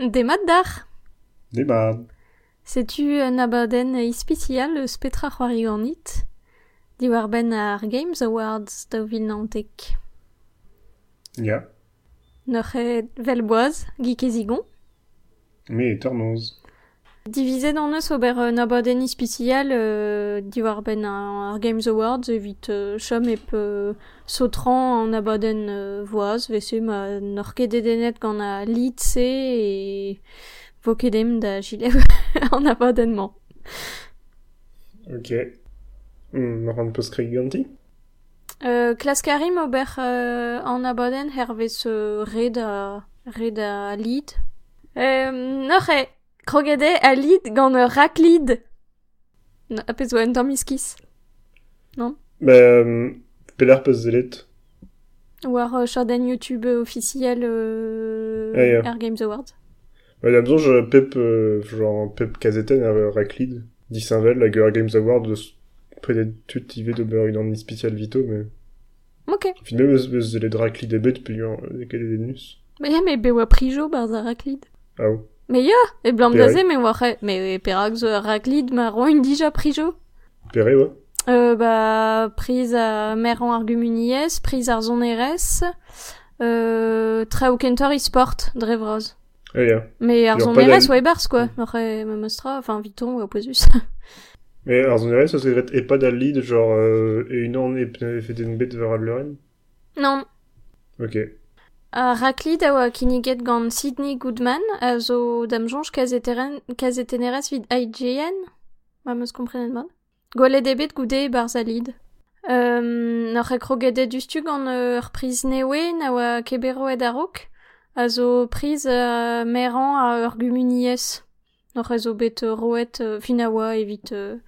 Des d'art. Des mad. Sais-tu un abaden ispecial spetra c'hoari ganit Diwar ben ar Games Awards da Vilnantek. Ya. Noc'h e velboaz. Me tornoz. Divisé dans eus ober un abaden ispecial euh, diwar ben ar Games Awards evit euh, chom ep euh, sotran an abaden euh, voaz, vese ma nor ket dedenet gant a lid se e vo kedem da jilev an abadenman. Ok. Hmm, ran peus kreig ganti Euh, klaskarim ober euh, an abaden hervez euh, red a, red a lid. Euh, krogede a lid gant ur raklid. Na, a pez oa un tamm-iskis. Ba, euh, pelar peus zelet. War euh, chaden YouTube officiel euh, Ah, ya. Air Games Awards. Ba, da besoñ je pep, euh, genre, pep kazeten ar raklid. Disinvel, hag ur Games Award eus predet tut ivet ober unan ispecial vito, mais... Ok. Fin même eus, zelet raklid ebet pe ur eket edenus. Me ya, me be oa prijo barz a raklid. Ah ou. Me ya, e blam Pere. daze, me war e, me e perak zo a raklid ma roin dija prijo. Pere, oa Euh, bah, prise à mer en argumunies, prise à zoneres, euh, tra ou kentor e-sport, drevroz. Ah ya. Mais ar Genre zoneres, pas d'al- ouais, bars, quoi. Après, me mostra, enfin, viton, ou posus. Mais ar zonere, ça serait e pas dal lid, genre, euh, e unan e fet en bet ver al leuren non. Ok. A raklid a oa kiniget gant Sidney Goodman a zo damjonj kazetenerez vid IGN, ma meus komprenet mal. Gwelet ebet goude e barza lid. Um, Nor rekrogedet dustu gant ur priz newe na oa kebero ed arok a zo priz uh, meran a ur gumuniez. Nor e zo bet uh, roet uh, fin a oa evit... Uh,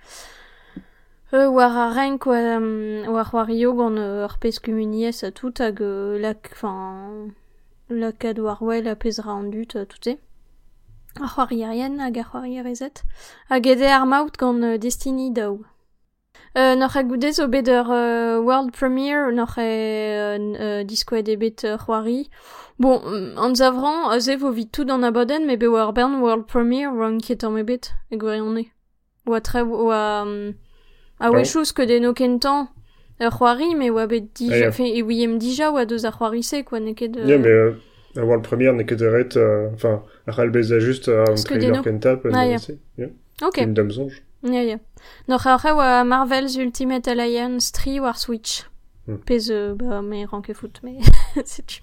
Eu war a renk um, war war yo gant uh, ur pez kumuniez a tout hag lak, fin, lakad war wel a pez ra an dut uh, tout e. Ar c'hoari arien hag ar c'hoari arezet. Hag ede ar maout gant uh, Destiny daou. Uh, n'oc'h a goudez o bet ur uh, world premiere n'oc'h e uh, diskoet e bet c'hoari. Bon, an zavran, a ze vo vit tout an abaden, me be war bern world premiere ran ket an me bet, e gwerion e. Oa tre, oa... Um, a wechous que de no kentan ur c'hoari, me oa bet dija, fe, e dija oa deus ar c'hoari se, quoi, ne ket... euh, Ya, mais euh, avoir le premier n'est que de ret, euh, enfin, ar albez a juste à un Parce que trailer Deno. Ah. Ok. Une dame. Noc'h ar c'heu a Marvel's Ultimate Alliance 3 war Switch. Hmm. Pez, euh, bah, me ranke foot, mais c'est tu.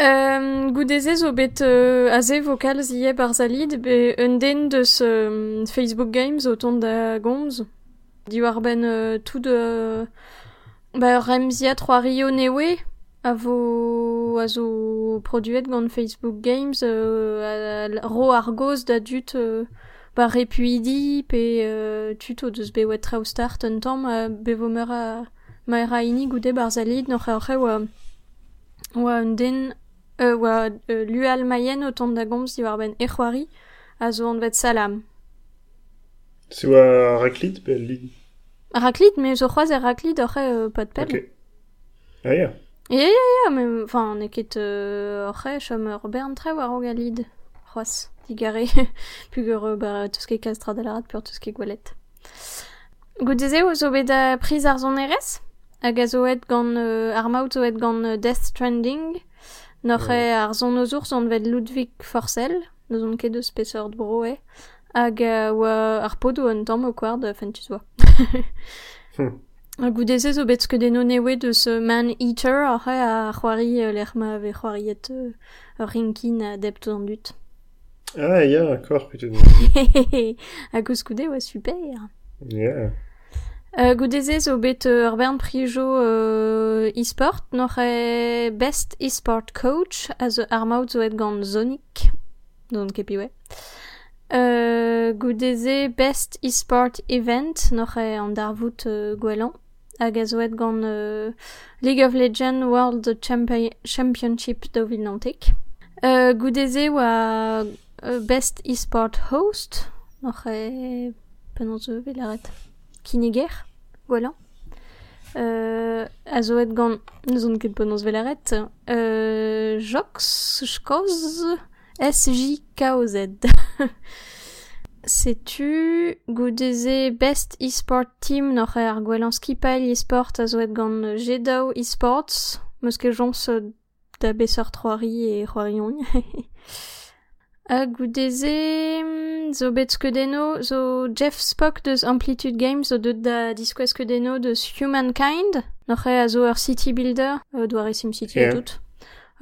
Euh, Goudeze zo bet euh, aze vokal zie barzalid be un den deus euh, Facebook Games o tont da gomz. Di war ben euh, tout de... Ba remzia troa rio newe a vo a zo produet gant Facebook Games euh, a, ro ar goz da dut euh, ba repuidi pe euh, tuto deus be wet trao start un tamm a bevo meur a maera ini goude barzalid zalid n'oc'h a oa oa un den euh, oa euh, lual maien o tont da gomz diwar ben ec'hoari a zo an vet salam. Se oa raklit bel li Raklit, me zo c'hoaz er raklit oc'he euh, pat pel. Ok. Ah, ya. Ya, ya, ya, me, enfin, ne ket euh, oc'he chom ur bern tre war o galid. C'hoaz, digare, pugur bar tout ce qui castra de la larat pur tout ce qui gwalet. Goudeze o zo bet a priz ar zon erez hag a zo et gant euh, ar maout zo et gant Death Stranding Noc'h e ar son o zour son vet Ludwig Forsell, n'eus on ket eus peseurt bro e, hag oa ar podo an tamm o kward fenn tu zoa. Ha goudezez o bet ket eno newe deus Man Eater ar c'he a c'hoari l'er ma ve c'hoariet ur rinkin a dep an dut. Ah, ya, yeah, kor, putain. Ha gouz koude, oa super. Ya. Yeah. Euh, goudeze zo bet euh, ur bern prijo euh, e-sport, e best e-sport coach, a zo ar maout zo et Zonik, don kepi we. Euh, goudeze best e-sport event, noc'h e an darvout euh, gwelan, hag a zo et euh, League of Legends World Champi Championship do Vilnantek. Euh, goudeze oa euh, best e-sport host, noc'h e penaos zo. Kiniger, voilà. Euh, a zo et gant, ne zon ket penaos velaret, euh, Jox, Chkoz, SJKOZ. Sais-tu goudeze best e-sport team noch er gwelan skipail e-sport a zo et gant jedao e-sports, meus ket jons da e. a goudeze mm, zo bet skedeno zo Jeff Spock deus Amplitude Games zo deut da diskouez skedeno deus Humankind, a zo ur city builder, euh, doare SimCity Yeah. tout.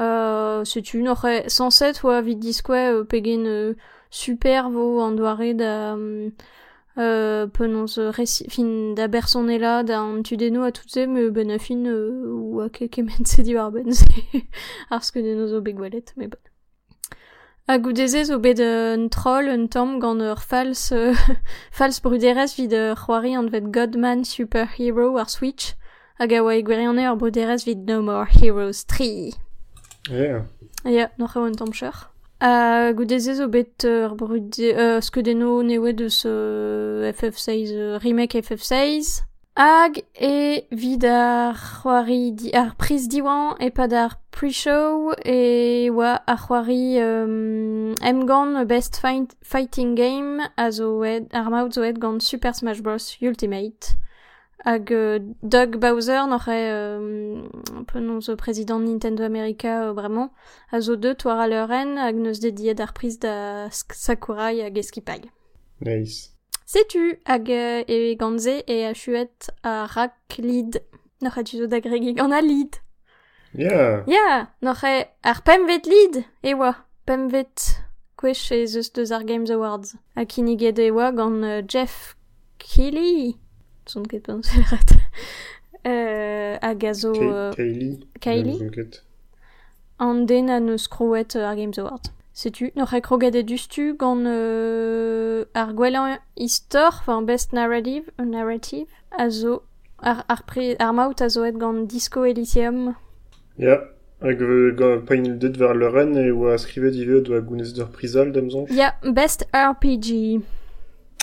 Euh, Sais-tu noch e 107 oa vid euh, pegen euh, super vo an doare da um, euh, penons euh, reci- fin da da an tudeno a tout se me ben fin euh, ou a se di zo me bon. A goudeze zo bet un troll, un tom gant ur fals, euh, fals bruderez vid ur c'hoari an vet Godman Superhero ar Switch, hag a oa egwerianne ur bruderez vid No More Heroes 3. Yeah. Yeah, n'oc'h eo un tamm cheur. A goudeze zo bet ur bruderez, euh, skedeno newe deus euh, FF16, euh, remake FF16, Hag e vid ar c'hoari di, ar priz diwan e pad ar pre-show e oa ar um, gant best fight, fighting game a zo ed, Super Smash Bros. Ultimate. Hag euh, Doug Bowser n'aurait euh, un peu non président de Nintendo America euh, vraiment a zo deut war a priz da Sakurai hag eskipag. Nice. Setu hag euh, e ganze e a chuet a rak lid. Noc'h a da gregi gant a lid. Ya. Yeah. Ya, yeah, noc'h e ar pemvet lid, e oa, pemvet kwech e zeus deus ar Games Awards. A kiniget e oa gant euh, Jeff Keighley. Son ket pan selret. euh, hag a zo... Keighley. Keighley. An den a neus krouet ar Games Awards. Sais-tu, noch dustu gant euh, ar gwelan istor, enfin best narrative, euh, narrative, a zo, ar, ar, pre, ar maout a zo et gant Disco Elysium. Ja. Hag euh, ga pein dit war le ren e oa skrivet ive doa gounez d'ur prizal damzon. Ya, best RPG.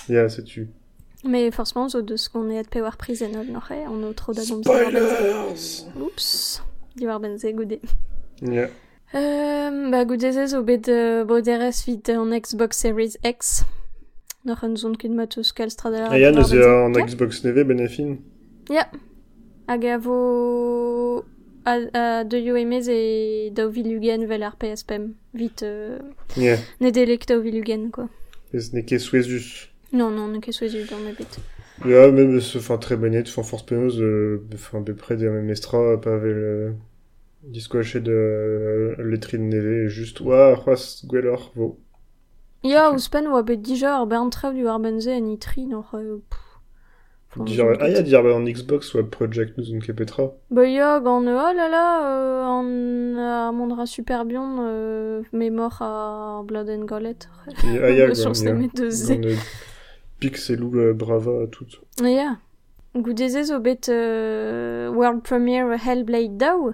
Ja, setu. Mais forcément, zo deus gant e et pe war prizenol noch e, an o tro da gant. Spoilers! Oups, diwar benze goude. Ja. Euh, ba goudeze zo bet euh, broderez vid an Xbox Series X. Noch un zon ket ya neus an. Xbox neve benefin. Hag a vo a, de yo emez e daou vilugen vel ar PSPM. Vit, euh, Ja. ne delek daou vilugen, quoi. Ez ne ket souezus. Non, non, ne ket souezu dans me bet. Ja, même ce fin très bonnet, force penaos, euh, fin be près des pas avec haché de euh, letrine neve, juste, ouah, c'hoaz gwellor, vo. Ya, ouspen oa bet ar berntrav du ar benze en itri. Euh, ah, ya en Xbox, ou Project nous, on petra. Ba ya, gant, oh là là, euh, an ar mondra super bion, euh, me mor a ah, ya, gant. Gant, euh, Pixelou, euh, brava, tout. Ya. Goudeze zo bet euh, World Premiere Hellblade daou.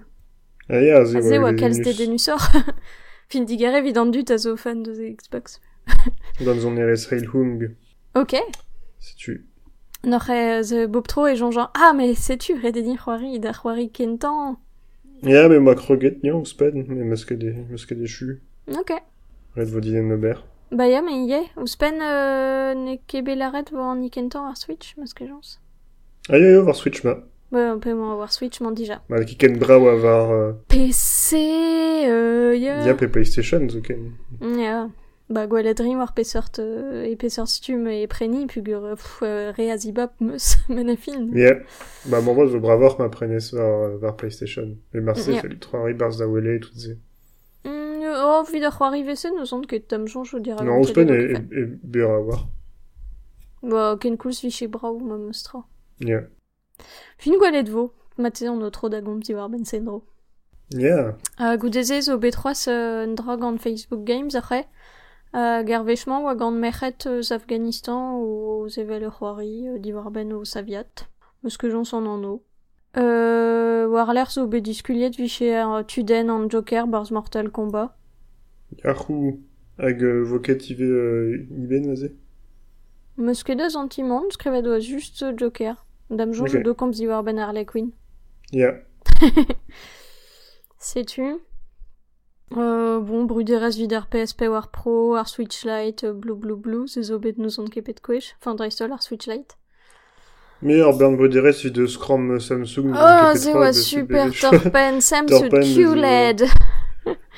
Ah, ya, ze, A ze ouais, oa les kalz de Linus. denusor. fin digare vid an dut a zo fan de Xbox. Dans zon RS Railhung, Ok. si tu. E ze bob tro e jonjan, ah, mais sais-tu, redeni c'hoari, da c'hoari kentan. Ja, mais moi, croguet, nian, ou sped, mais masque des chu. Ok. Red vodinen meber. Ba ya, me ye, ouspen euh, ne kebelaret vo an ikentan ar Switch, meus ket jons. Ah, ya, war Switch, ma. Ba, on peut m'en avoir Switch, m'en dija. Ma, kiken brao avar, euh, PC, pe PlayStation, ken. Ya. Ba, war pesort, euh, e pesort stum e preni, euh, euh, meus, men a. Ja, bah mon voix bravor ma PlayStation. Ribars da wele et tout. Mm, oh, vid ar c'hoari vese, neus on ket tam jonj o dira. Non, Ouspen et, et, et Bera. Ba, ken koulz viche brao, ma. Ja. Fin gwelet vo, matean o tro da gomti war ben sendro. Yeah. Uh, goudezez o betroaz uh, un drog an Facebook Games ache, uh, gervechman oa gant merc'het uh, Afganistan o zevel ur c'hoari uh, diwar ben o saviat, eus ket jons an an o. Euh, war l'air zo bet diskuliet viche ar Tuden an Joker barz Mortal Kombat. Yahoo Hag euh, voket ive euh, iben aze Meus ket eus an timant, skrevet oa just Joker. Dam jonj Ok. okay. do komz di war ben Harley Quinn. Ja. Sais-tu? Euh, bon, bruderes vid PSP war Pro, ar Switch Lite, euh, blue blue blue, ze zo bet nous on kepet kwech, enfin dreistol ar Switch Lite. Bern bruderes vid de Scrum Samsung. Oh, ze oa super torpen, Samsung QLED.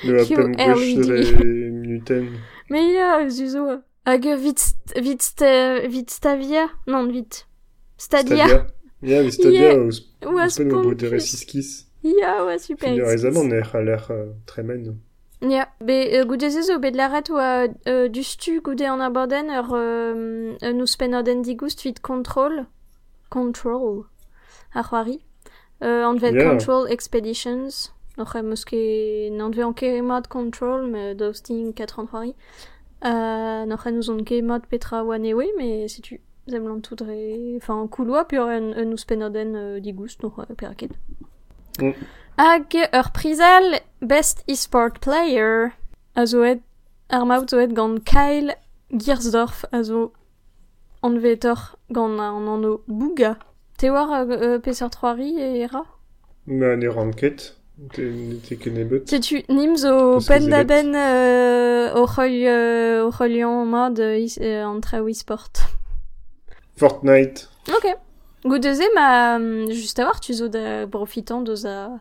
Le Apple QLED. Wish minuten. Mais ya, zuzo. Hag euh, vit, vit, sta- vit Stavia Non, vit. Stadia. Stadia. Ja, vi Stadia, Yeah. ouz Oa ouz pen o bruderes spompus. iskis. Ya, oa super. Fin ur ezamant er a l'air euh, tremen. Ya, be euh, goude ze zo bet laret oa euh, du stu goude an abaden ur euh, euh, nous penoden digoust vid control. Control. Ar c'hoari. Euh, an vet Yeah. control expeditions. Noch e meus ket n'an dve an ket control, me d'osting 4 an c'hoari. Euh, noch e nous on ket mod petra oa newe, mais si tu zemlant tout dre... Enfin, kouloa, puis un, un nous penoden euh, digoust, noch euh, peraket. Mm. Hag ur prizal best e-sport player a zo et ar maout zo et gant Kyle Giersdorf a zo an vetor gant an anno Bouga. Te war uh, peseurt 3 e era Mais an e ranket. Te ken ebet. Setu nim zo Parce que pen da zelet. ben uh, o c'hoi uh, o c'hoilion mod uh, is, uh, an traoù e-sport. Fortnite. Ok. Goudeze ma hum, juste a war tu zo da profitant deus a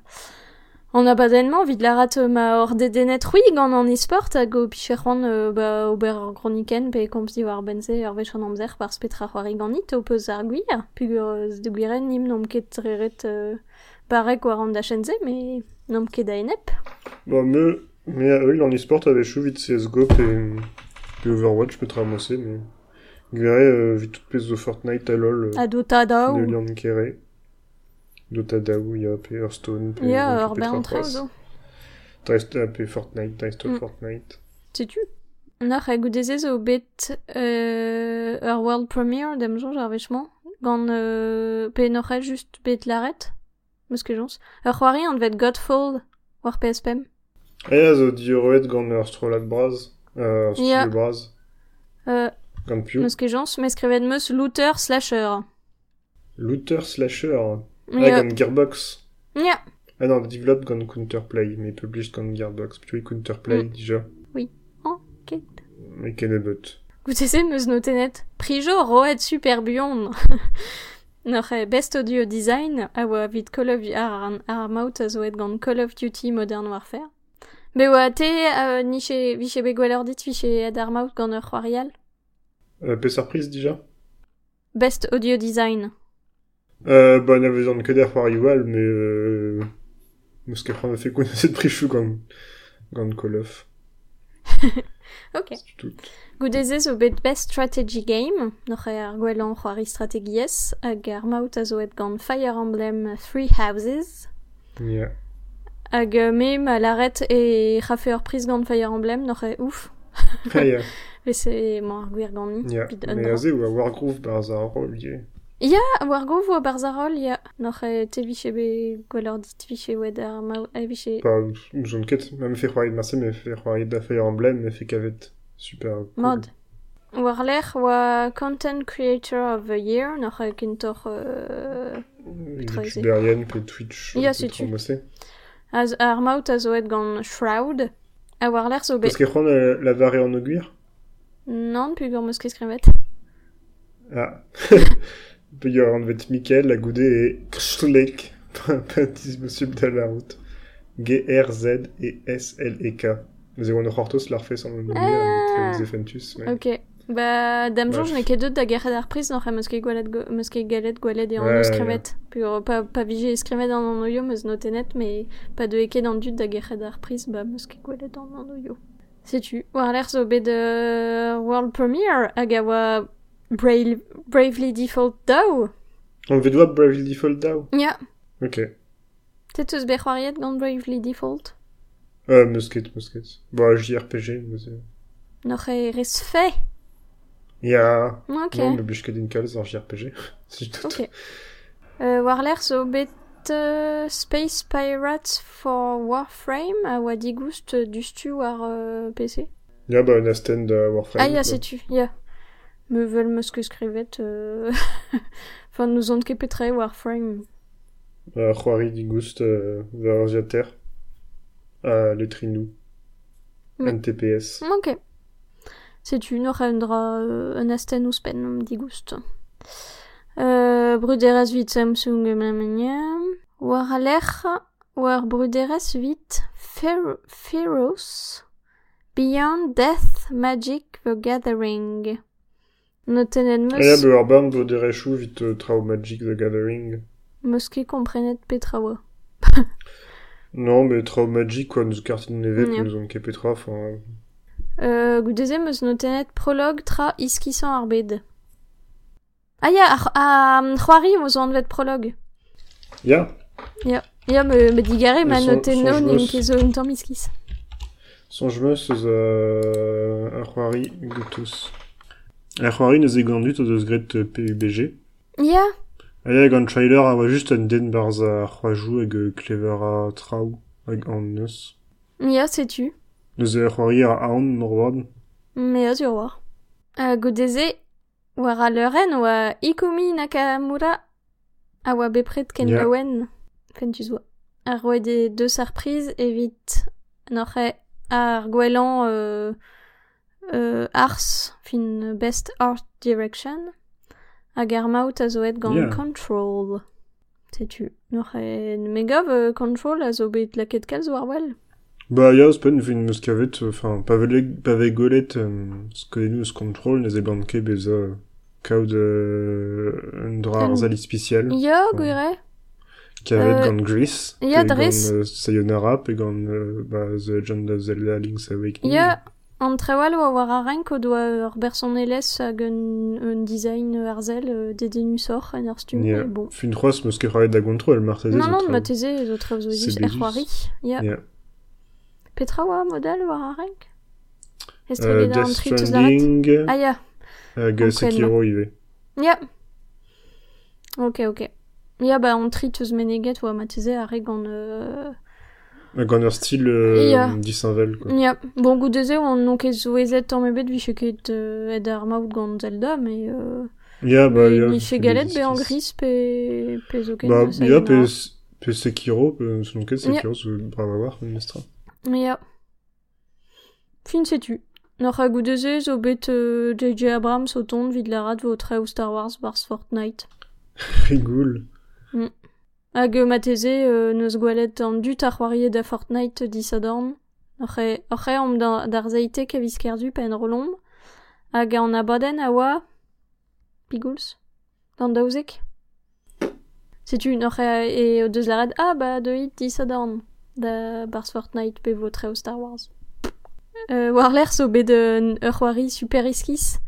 an abadennement vid la rat ma hor de denet gant an e-sport hag o picherwan euh, ba ober ar groniken pe komz di war benze ar vech an amzer par spetra c'hoari ganit o peus ar gwir pugur euh, de gwiren nim nom ket treret euh, parek war da chenze mais nom ket da enep Bon, me, mais euh, en e-sport avait chou vite CSGO et, et Overwatch peut ramasser, mais. Gare, euh, vite toutes les Fortnite à LoL. a dota de Lian Kere. Dota Daou, ya, pe Hearthstone, pe. ya pe ur ber an traoù Pras. zo Dreist, euh, pe Fortnite, Dreist Mm. Fortnite. Setu Nach a goudeze zo bet euh, ur world premiere gant euh, pe noch just bet laret meus ket jons ur c'hoari an vet Godfall war PSPM ya, zo gant ur strolat braz. Euh, ur studio braz. Euh, Gant piou. meus ket jons me skrivet meus looter slasher Looter slasher. Ah, ya gant Gearbox. ya Ah non, develop gant Counterplay, mais published gant Gearbox. Puis Counterplay, Mm. déjà. ok Mais ken ebet. goudeze meus notenet prijo roet super bion Noch e best audio design a oa vid Call of ar, ar, ar maout a gant Call of Duty Modern Warfare. Be oa te uh, niche viche be gweler dit viche ed ar maout gant ur c'hoarial. Euh, pe surprise, déjà? Best audio design. Euh, bah, on avait que d'air par rival, mais euh... Parce qu'après, on a fait quoi cette prichou quand... Quand Call of. Ok. Zo bet best strategy game, noch ar gwelan c'hoari strategiez, hag ar maout a zo et gant Fire Emblem Three Houses, Yeah. hag euh, mem a laret e c'hafe ur priz gant Fire Emblem, noch ouf. Ah, yeah. Vese ma ar gwir gant ni. Yeah. Pit un Mais dra. azé ou a Wargroove par hasard, oh, yeah. Ya, war go vo barzarol, ya. Noch e te viche be gweler dit viche wed ar maout, e viche... Pas, nous on quête, même fait croire de Marseille, mais fait croire de Fire Emblem, mais fait qu'avec super cool. Mod. War Content Creator of the Year, noch e kintor... Euh, Twitch. Euh, c'est peut tu. ramasser. Az ar maout a zo et gant Shroud. A war zo Parce bet... qu'après, on a la varée en augure. Nan, pugur meus mosquée skrevet. Ah. pugur an vet Mikel la goude est kchlek, pas monsieur bdal la route. G-R-Z et S-L-E-K. Mais on a hortos l'ar fait sans le nom, ah. Zephentus. Ok. Bah, dame Jean, je n'ai qu'à deux de la guerre à la mosquée galette, meus ket gwalet, et en ouais, skrevet. Pugur, pas, pas vige skrevet an an oyo, meus notenet, mais pas de eke dans dud da guerre à la reprise, bah, mosquée galette gwalet mon noyau. Setu. War ler zo bet de World Premiere hag a oa Brave, Bravely Default Daw. On veut doigt Bravely Default Dow. Ya. Ok. Tet eus bet c'hoariet gant Bravely Default? Euh, Musket, Musket. Bon, JRPG, mais c'est... Res fe. Ya. Ok. Non, mais je d'une case en JRPG. si je doute. Ok. Euh, war ler zo bet euh, Space Pirates for Warframe a oa digoust euh, du stu war euh, PC. Ya, bah, un Asten de Warframe. ah, ya, quoi. setu, ya. Me veul meus ket skrivet... Euh... enfin, nous on ket petre Warframe. Euh, Juari Digust, euh, vers Asiater. Euh, le Trinou. Mais- NTPS. Ok. Setu noch un dra euh, un asten ouspen, um digust. Euh, bruderes vit Samsung. War l'ech, war bruderes vit Fer Feroz. Beyond Death, Magic, The Gathering. Notenet Ah ja, meus, be ar band bo de rechou vit euh, Trau Magic the Gathering. meus ket komprenet petrawa. Non, mais Trau Magic, quoi, nous kartin nevet, Ja. nous on ket petra, enfin... Euh, goudeze meus notenet prolog tra iskisan ar bed. Ah ya, ar, a c'hoari meus an vet prolog. Ya, Ya, ya me, me digare ma note non e ket zo un tamm miskis. Sonjmeus eus euh, ar c'hoari goutus. Ar c'hoari neus e gandut o deus gret PUBG. Ya. Aya hag an trailer a oa just an den barz a c'hoajou hag clever a trau hag an neus. Ya, setu. Neus eo ar c'hoari ar aon mor oad. Me eus ur war. A godeze, war a leuren oa Ikomi Nakamura a oa bepred ken yeah. lawen. kent tu Ar roed e deus ar priz evit n'oc'he ar gwellañ euh, euh, ars fin best art direction hag ar maout a zo et gant yeah. control. Setu, n'oc'he megov euh, control a zo bet laket kal zo ar. Ba ya, eus pen fin eus kavet, enfin, pave golet um, skolenouz control nez e banke beza kaout euh, un dra ar zalis. Ya, yeah, enfin. Kavet Euh. Gant euh, Sayonara, euh, The Legend of Zelda Link's Awakening. Ya, an trewal oa war a renk o doa ur berson eles hag un, un design euh, arzel euh, dedenus or en ar stum. Mais bon. Fin c'hoaz meus ket c'hoaret da control, martezez. Non, non, ma teze zo zo er c'hoari. Ya. Ya. Petra oa model war a renk Euh, Death Stranding, Ah hag Comprenez. Sekiro ive. Ok, ok. Ya, ba an tri teus meneget oa ma teze a an... Euh... Gant ur stil euh, Ya. disinvel, quoi. Ya, bon goudeze on non ket zo ezet tamm ebet vi ket euh, ed ar maout gant Zelda, mais... Euh... Ya, ba, mais ya. ni fait che galet des be an esquisses. gris pe, pe zo ken Ba, ya, Sayonara. pe, pe Sekiro, pe, selon ket Sekiro, yeah. war, un mestra. Ja. Fin setu. Noc'h a goudeze zo bet J.J. Abrams o tont vid la vo Star Wars bars Fortnite. Rigoul. Hag euh, ma teze euh, neus gwalet an dut ar c'hoariet da Fortnite disadorn. Oc'he oc'he om da- d'ar zeitek a viskerdu pen rolomb. Hag an abaden a oa... Pigouls Dan daouzek Setu, noc'h a e deus la rad, ah ba de hit disadorn da bars Fortnite pe vo tre ou Star Wars. Euh, war l'er zo bet ur super iskis.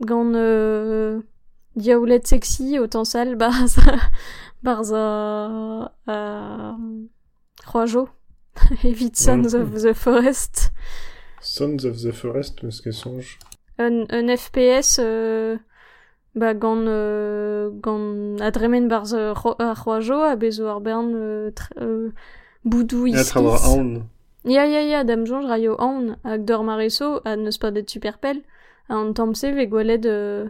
Gant euh, diaoulet sexy o tansal barz a, barz a, a c'hoajo. Evit Sons of the Forest. Sons of the Forest, meus ket sonj. Un, un FPS euh, ba gant, euh, gant adremen barz euh, ro- ar c'hoajo a bezo ar bern euh, tr- euh, boudou Ya, ar aon. Ya, ya, ya, dam jonj raio aon, hag dor mareso, a neus pa det super pel, a an tammse ve gwelet euh,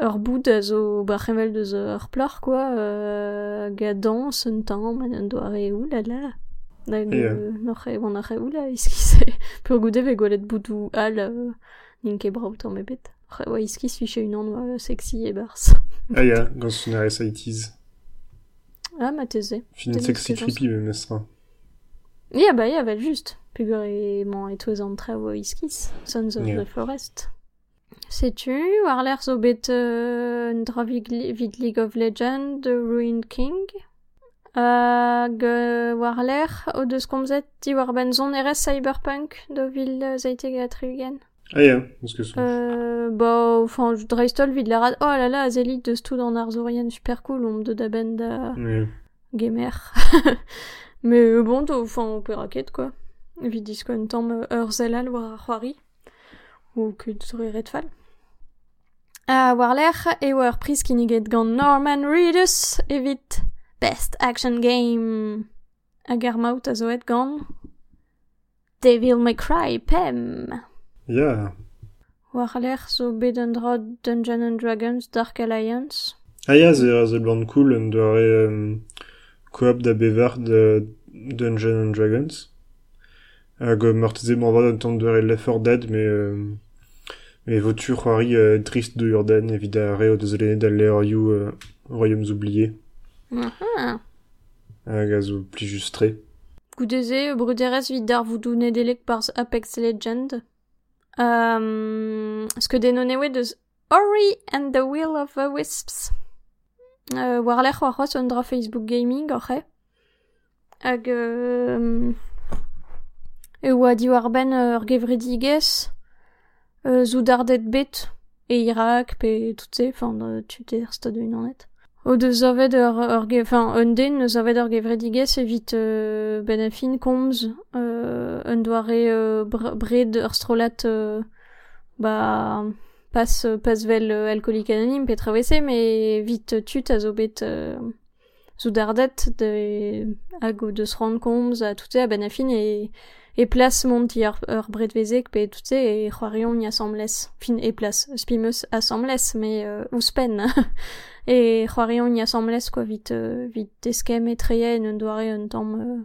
ur boud a zo barrevel deus ur plor, quoi, euh, hag a dans un tamm, an an doare oulala. Hag, Ya. euh, noc'h e wan ar e oula, iskis e, pur goude ve gwelet boudou al, euh, nin ket brav tamm ebet. Re, oa iskis fiche un an oa sexy e bars. Ah ya, gant son ar SITs. ah, ma teze. Fin Tenez, sexy creepy, me mestra. Ya, ba ya, vel just. Pugur e man e toez an tre oa iskis. Sons of Ya. the Forest. Sais-tu, l'er zo bet euh, dra vid vid League of Legends, The Ruined King Hag euh, war l'er o deus komzet di war ben zon erez Cyberpunk do vil euh, ga triugen. Ah ya, meus ket sonj. Euh, bah, enfin, dreistol vid la rad. Oh là là, azelit deus tout dans Arzorien, super cool, om de da ben da Ya. gamer. Mais euh, bon, enfin, on peut raquette, quoi. Vi disko un tamm euh, ur zelal war ar c'hoari. Ou ket zore redfall. A war lec'h eo ur priz kiniget gant Norman Reedus evit Best Action Game. Hag ar maout a zoet gant Devil May Cry pem. Ya. Yeah. War lec'h zo bet an dra Dungeon and Dragons Dark Alliance. Ah ya, yeah, ze blant cool an doare um, koop da bevar de Dungeon and Dragons. Hag uh, mort ze an tant doare Left 4 Dead, mais... Um... mais votu c'hoari euh, de urden, evit a re o deus lennet al leorioù euh, Royaumes oubliés, Ah. hag a zo pli justre. Goudeze, bruderez vid dar voudou nedelek par Apex Legend. Um, ce que dénoné deus Ori and the Will of the Wisps. Euh, war l'er war c'hoaz un dra Facebook Gaming, oc'he. Hag... Euh, e oa di war ben euh, ur gevredigez, euh, zoudardet bet, e Irak, pe tout se, enfin, euh, tu t'es stade une anet. O deus avet ur, enfin, un den neus avet ur gevredigez evit euh, ben euh, un doare euh, br bred ur euh, ba, pas, pas vel euh, alcoolique anonyme pe travesse, mais vite tut a zo bet euh, zoudardet de, hag o deus ran komz a tout a ben a fin e, plas mont ur, ur bred vezek pe tout e c'hoarion ni assemblez. Fin e plas, spimeus assemblez, mais euh, ouspen. e c'hoarion ni assemblez quoi vite euh, vite eskem e treien un doare un tamm euh,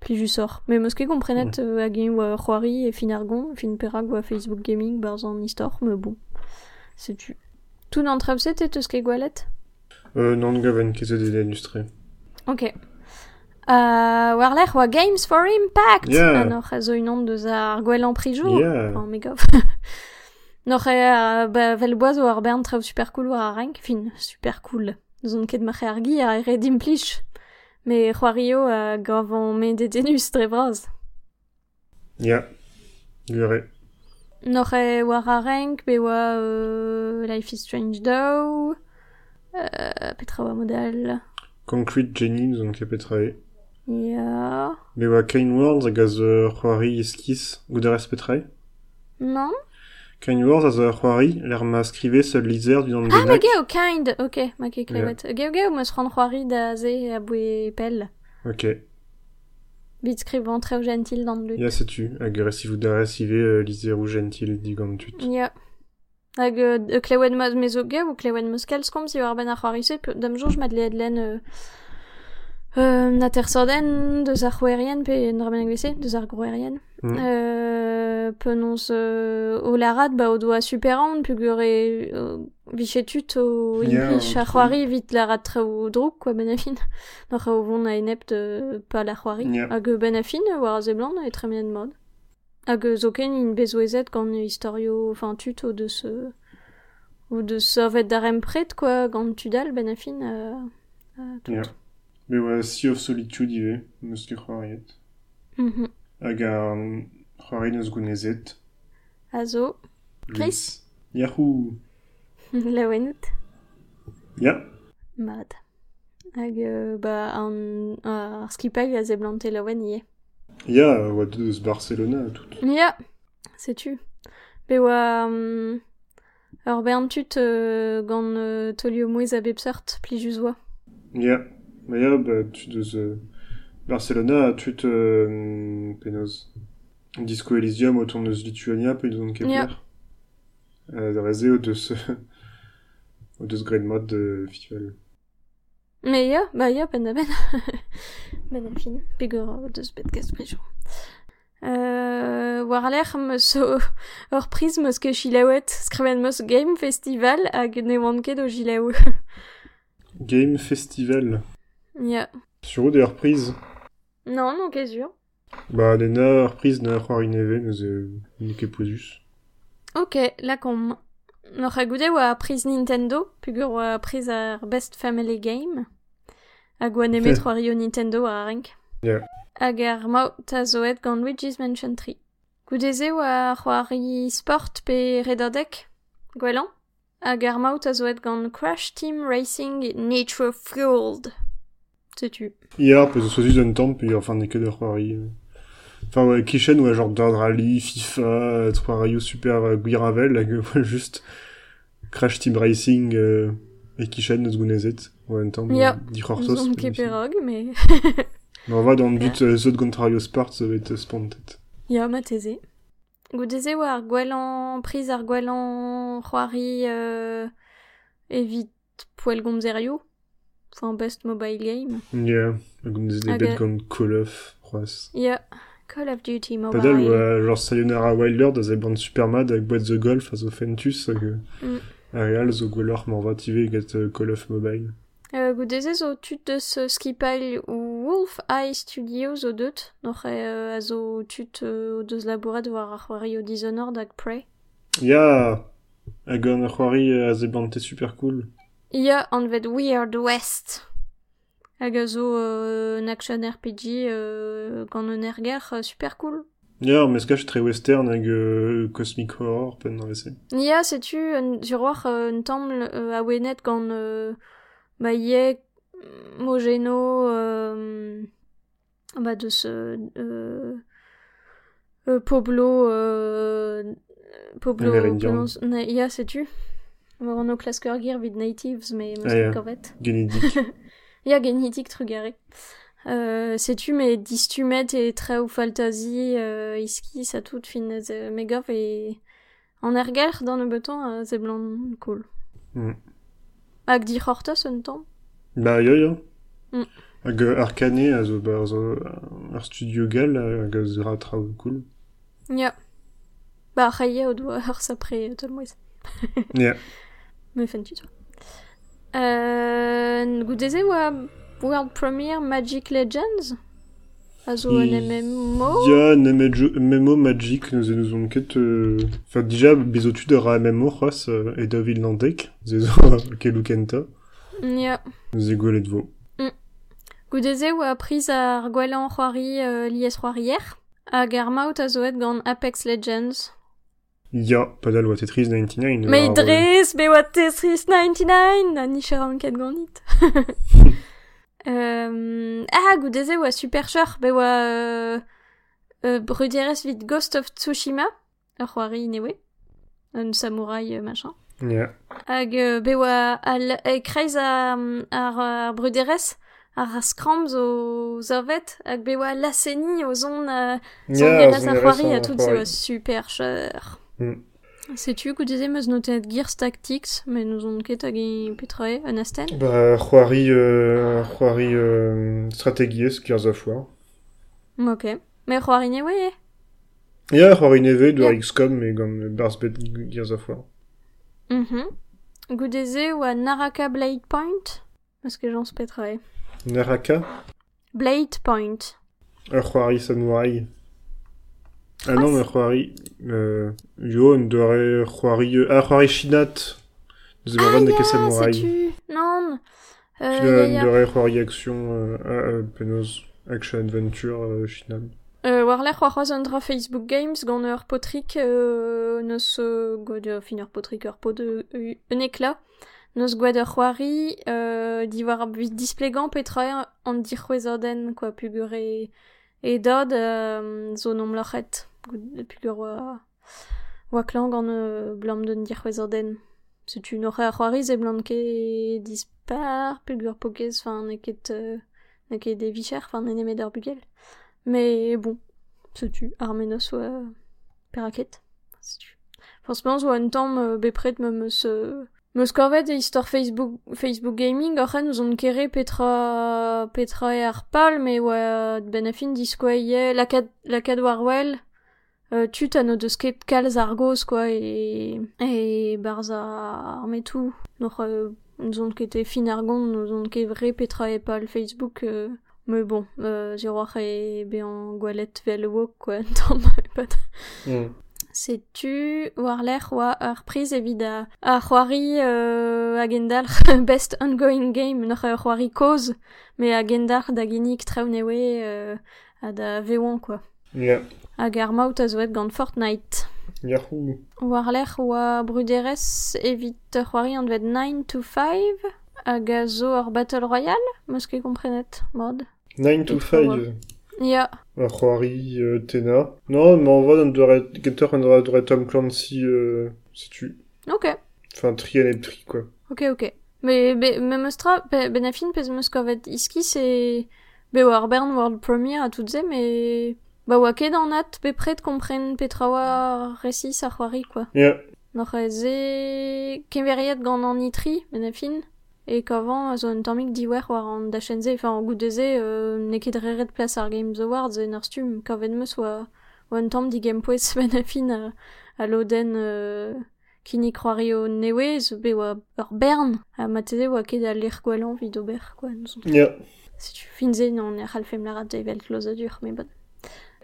pli jusor. Mais meus ket komprenet euh, hag oa c'hoari e fin argon, fin perag oa Facebook Gaming barz an istor, me bon. C'est tu. Tout an trabset et eus ket gwalet? Euh, non gaven de illustré. Ok. Uh, war oa Games for Impact Yeah. Anoc'h a zo unan deus ar gwell an prijour Yeah. Oh, mega. Noc'h e uh, ba, vel boaz o ar bern traoù super cool war a renk. Fin, super cool. Zon ket mache ar gi a ere dimplij. Me c'hoario a gavon me detenus dre braz. Ya. Gure. Noc'h e war a renk, be oa euh, Life is Strange Do. Euh, petra oa model. Concrete Jenny, nous on ket petrae. Ya... Me oa Kain Worlds hag a zo c'hoari eskis, gouderez petrae. Non Kain Worlds a zo c'hoari, l'er ma skrive seul lizer du nom de Ah, ma Nak. geo, kind. Ok, ma ket klevet. Geo geo, meus ran c'hoari da ze a boe pel. Ok. Bit treo gentil dan lut. Ya setu, hag ur si vouderez ive euh, lizer ou gentil digant tut. Ya. Hag euh, euh, klewen ma me zo geo ou klewen meus kalskom si war ben se, pe- dam leed len euh, euh, na ter sorden, deus ar c'hoerien, pe en dra agvese, deus ar groerien. Mm. Euh, penons euh, o larad, ba o doa superant, pugur e euh, vichetut o Ya, implij o ar c'hoari vit larad treo drouk, quoi, ben a fin. Noc'h a o vont a enep de pa la c'hoari. Ya. Hag euh, ben a fin, war a zeblant, e tre mien mod. Hag euh, zo ken in bezoezet gant historio, enfin tut o deus... Euh, ou de savet d'ar empret, quoi, gant tudal, ben a fin, euh, euh, tout. Ya. Me oa Sea of Solitude ive, meus ket c'hoariet. Mhm. Hag a c'hoari neus gounezet. A zo. Chris Yahoo Laouent. Ya. Mad. Hag euh, ba an ar skipag a zeblante laouen ie. Ya, oa deus Barcelona tout. Ya, setu. Be oa... Um, ur bern tut euh, gant euh, tolio mouez a bepsart plijus oa. Ya. Ma ya, ba, tu deus... euh, Barcelona, tut... Euh, penoz. Disco Elysium, ton eus Lituania, pe deus an ket Ya. ler. Euh, da reze o deus... o deus gred mod de. Me ya, ba ya, ben ben. ben fin. Bet gaz prijo. Euh, war l'er meus o, ur priz meus ket chilaouet, skriven meus Game Festival hag ne oant ket o jilaou. Game Festival. Ya. Sur des reprises Non, non, qu'est-ce que Bah, les na reprises na c'hoar ineve, nous e nike poezus. Ok, la com. N'or a goude oa priz Nintendo, pugur oa priz ar Best Family Game. Hag oa nemet c'hoar eo Nintendo a renk. Ya. Yeah. Hag ar maout ta zoet gant Luigi's Mansion 3. Goudeze oa c'hoari sport pe redadek, gwelan. Hag ar maout a zoet gant Crash Team Racing Nitro Fueled. Setu. Hier, peus eus sozus un tamm, pe enfin ne ket ur c'hoari. euh. Enfin, ouais, Kishen, ouais, genre Dirt Rally, FIFA, euh, c'hoarioù super euh, gwiravel, hag euh, just Crash Team Racing, euh, e Kishen eus gounezet. Ouais, un tamm, Ya. euh, di c'horzos. Zon pe ket aussi. perog, mais... Mais on va dans le but, euh, zot Gontario Sport, ça va être spontet. Ya, ma teze. Goudeze oa ar gwelan, priz ar gwelan c'hoari euh, evit poel gomzerio. Enfin, best mobile game. Ya, hag gounezet Hag bet e- gant Call of, c'hoaz. Ya, Call of Duty Mobile. Padel, ouais, genre Sayonara Wilder, da ze band super mad avec Boîte the Golf, a zo fentus, Mm. a real zo gwelloc'h morvative get euh, Call of Mobile. Euh, goudeze zo tut deus euh, skipail ou Wolf Eye Studio zo deut, noch euh, a zo tut euh, o deus labouret war ar c'hoari o Dishonored hag Prey. Ya, hag an c'hoari a ze band super cool. Ya an vet Weird West. Hag a zo euh, un action RPG euh, gant un erger euh, super cool. Ya, mes skach tre western hag euh, Cosmic Horror, pen. Ya, setu, un, sur war euh, un euh, a wenet gant euh, ba ye Mogeno euh, ba deus euh, euh, euh, Poblo euh, Poblo Amérindien. prononce- ne, ya, setu. War an o klasker vid natives, me Ah, meus ya. ket kavet. Genedik. Ya genitik trugare. Euh, sais-tu, mais distumet et très ou fantasy, euh, iski, ça tout fin euh, mega et en erger dans le beton, euh, c'est blanc cool. Mm. Hag di hortos un temps. Ba, ya, ya. Mm. Hag euh, Arcane, a zo, ba, zo, ar studio gal, hag a zera trao cool. Ya. Bah, ur sapre, tout le moise. Ya. Me fan tu toi. Euh, goudeze oa World Premiere Magic Legends? Azo un MMO? Ya, nemet jo- MMO Magic, nous nous on ket... Euh... Enfin, déjà, bezotu de ra MMO, c'hoaz, euh, et da vil landek, ze zo kelou kenta, Ya. ze gwelet vo. Goudeze oa priz ar gwelan c'hoari euh, lies c'hoarier, hag ar maout a zoet gant Apex Legends. Ya, padal oa Tetris 99. Mais idrez, be oa Tetris 99 Na nichera an ket ganit. euh, ah, goudeze oa Supercher, be oa... Euh, Brudirez vit Ghost of Tsushima, ur c'hoari newe. Un samouraï machin. Yeah. Hag euh, be oa al, e kreiz a, ar, ar Brudirez, ar skram zo zavet, hag be oa laseni o zon, euh, zon yeah, a tout, c'est super cher. Mm. Sais-tu que disais meus notet Gears Tactics, mais nous on ket hag e petroe un asten? Ba, c'hoari, euh, c'hoari, euh, strategiez, Gears of War. Ok. Mais c'hoari ne oe Ya, c'hoari neve, de Ya. XCOM, mais gant Barsbet Gears of War. Mhm. Goudeze ou à Naraka Blade Point? Parce que j'en petroe. Naraka, Blade Point. ar c'hoari samouraï. Ah Ah, non, mais c'hoari, euh, yo, on devrait c'hoari, euh, ah, c'hoari Shinat. Nous avons de ya, samouraï. sais-tu? Non. Euh, devrait c'hoari action, euh, penaos, action adventure, euh, Shinat. Euh, war l'er c'hoaroz un dra Facebook Games gant ur potrik euh, neus euh, gwed ur fin ur potrik ur pot de euh, un ekla neus gwed ur c'hoari euh, di war vid displegan petra an dir c'hwezorden quoi pugur e, e dod euh, zo nom lachet Goude- pugur oa oa klang gant euh, blam d'un dir c'hwezorden setu n'oc'he ar c'hoari ze blant ket dispar pugur pokez fin ne ket euh, ne ket de vicher fin ne nemet ur bugel. Mais bon, sais-tu, Armenos euh, Peraket, sais-tu. Franchement, zo un temps me bepret me me se me skorvet e histoire Facebook Facebook gaming. Oc'hen nous on kere petra petra e ar pal mais oa ben afin diskoaie la cad la cad warwell euh, tut deus ket kalz argos quoi et et barza armetou noch euh, nous on ket fin argon nous on ket vre petra e pal Facebook euh, mais bon, euh, j'ai et bien gwalet vel wok quoi, tant pas. Mm. Sais-tu war l'air wa ar prise evida a c'hoari euh, agendal best ongoing game noch a c'hoari cause mais agendar da genik traoù newe euh, a da vewan quoi. Ya. Hag ar maout a zoet gant Fortnite. Yahoo. War l'air wa bruderez evit ur c'hoari an vet 9 to 5 hag a zo ur Battle Royale, meus ket komprenet, mod. 9 to Et toi, 5. Ya, Ar c'hoari, euh, Tena. Non, mais en vrai, on devrait, Getter, on devrait, devrait Tom Clancy, euh, si tu, ok. enfin, tri et tri, quoi. Ok, ok. Mais, be, me mostra, be, ben afin pez meus kovet iski, c'est... Be war bern world premiere a tout ze, mais... Ba oa ket an at pe pret kompren petra oa resis ar c'hoari, quoi. Yeah. Noc'h eze... kemveriet gant an itri, men a e kavan a zo un tammig diwer war an dachenze, enfin an goudeze, euh, ne ket reret plas ar Games Awards en ar stum, kavet meus oa, oa un tamm digem poez men a fin a, a loden euh, kini kroari o nevez, be oa ur bern, a mateze oa ket a lir gwelan vid ober, quoi. Yeah. Si tu finze, non, er c'halfem la rat evel dur, mais bon.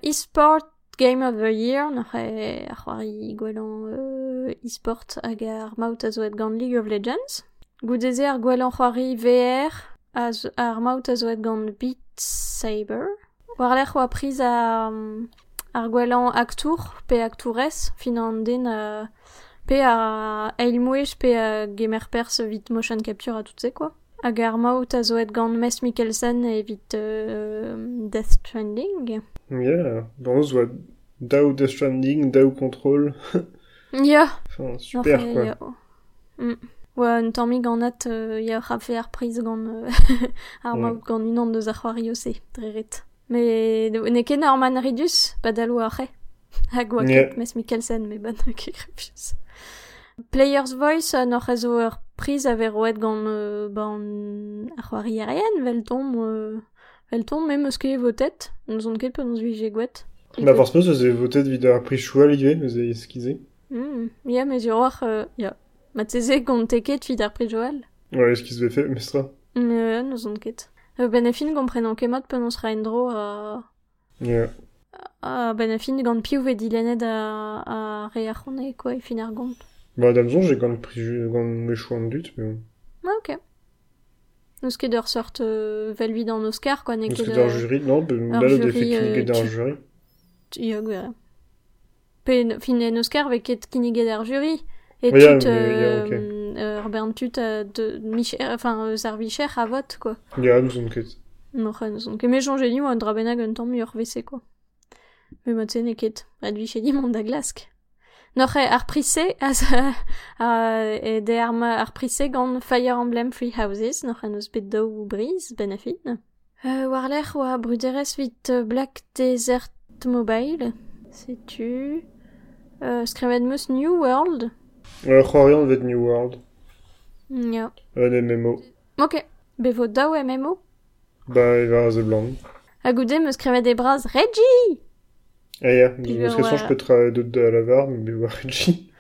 E-sport Game of the Year, n'ar c'he ar c'hoari euh, e-sport hag ar maout a zoet gant League of Legends. Goudeze ar gwellañ c'hoari VR az, ar maout a zoet gant Beat Saber. War l'er c'hoa priz a, um, ar gwellañ aktour pe aktourez fin an den uh, pe a eil mouech pe a gemer pers vit motion capture a tout se quoi. Hag ar maout a zo et gant Mess Mikkelsen evit euh, Death Stranding. Ya. Bon, voit DAO Death Stranding, DAO Control. Ya, Enfin, super, quoi. ya. Mm. Oa un gant euh, ya rafe ar priz gant euh, ar maout gant unan deus ar c'hoari ose. Me ne ket Norman Ridus, badalo a c'he. Hag oa Yeah. ket Mess Mikkelsen, me ban ket. Player's Voice a noc'h a zo ur priz a ver roet gant euh, ban ar c'hoari erien, vel tom, euh, vel tom, me eus ket votet, nous on ket penaos vije gouet. Bah, forcément, ça faisait voter vid ar prix choual ive, mais c'est esquisé. Mm, ya, me ur war, euh, ya. Ma teze gant teket vid ar priz joal. Ouais, se fait, mais ça. Ne, nous on ket. Euh, ben a fin gomprenan kemat penaos ra endro a... Ya. a ben a fin gant piou ve dilened a, a re ar c'honne, quoi, e fin ar gont. Bah, d'Amazon, j'ai gant prix, gant méchouan en dut, mais bon. Ah, ok. Ur sort euh, vel vid an Oscar, quoi, d'un jury, non, là, le jury, euh, tu-. Ya, gwere. Pe fin en Oscar ve ket kinniget ar jury. Et tut, mais, euh, euh, ur bern tut de Michel, enfin, euh, ar vicher a vote, quoi. Ya, nous on ket. Non, nous on ket me jonge ni un drabenag un ur WC, quoi. Me mat se ne ket, ad viche Noc'h ar prise az uh, e de ar, ar prise gant Fire Emblem Free Houses, noc'h an eus bet daou briz, benafit. Euh, Warler oa bruderez vit Black Desert Mobile, setu... Euh, skrevet meus New World Euh, c'hoarion vet New World. Ya. Un MMO. Ok. Bevo daou MMO Ba, e var a ze blant. A goude meus skrevet e braz Reggie Ah. Puis, Parce que ouais. ça, je peux travailler d'autres de la var, mais voir Reggie.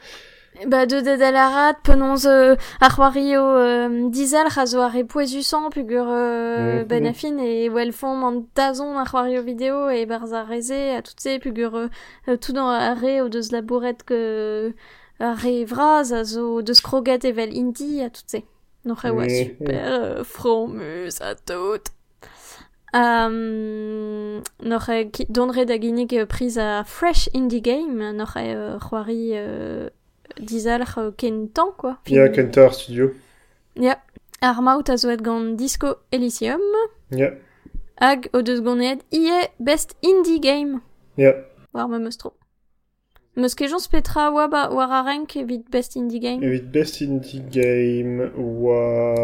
Ba de de la rat penons euh, ar c'hoari o euh, dizal a zo ar epoezusan pugur euh, Mhm. ben a fin e wel fom an dazon ar c'hoari o video e barz ar reze a tout se pugur euh, euh, tout dans ar re o deus labouret que ar re vraz a zo deus kroget evel indi a tout se. Noch e oa Mhm. super euh, fromus a tout. Um, noch e donre da ginnig priz a Fresh Indie Game, noch e euh, c'hoari euh, dizal euh, ken tan, quoi. Ya, Kentar Studio. Ya. Ar maout a zo et gant Disco Elysium, Ya. hag o deus ie Best Indie Game. Ya. War me meus tro. Meus petra oa ba war a renk evit Best Indie Game. Evit Best Indie Game, wa...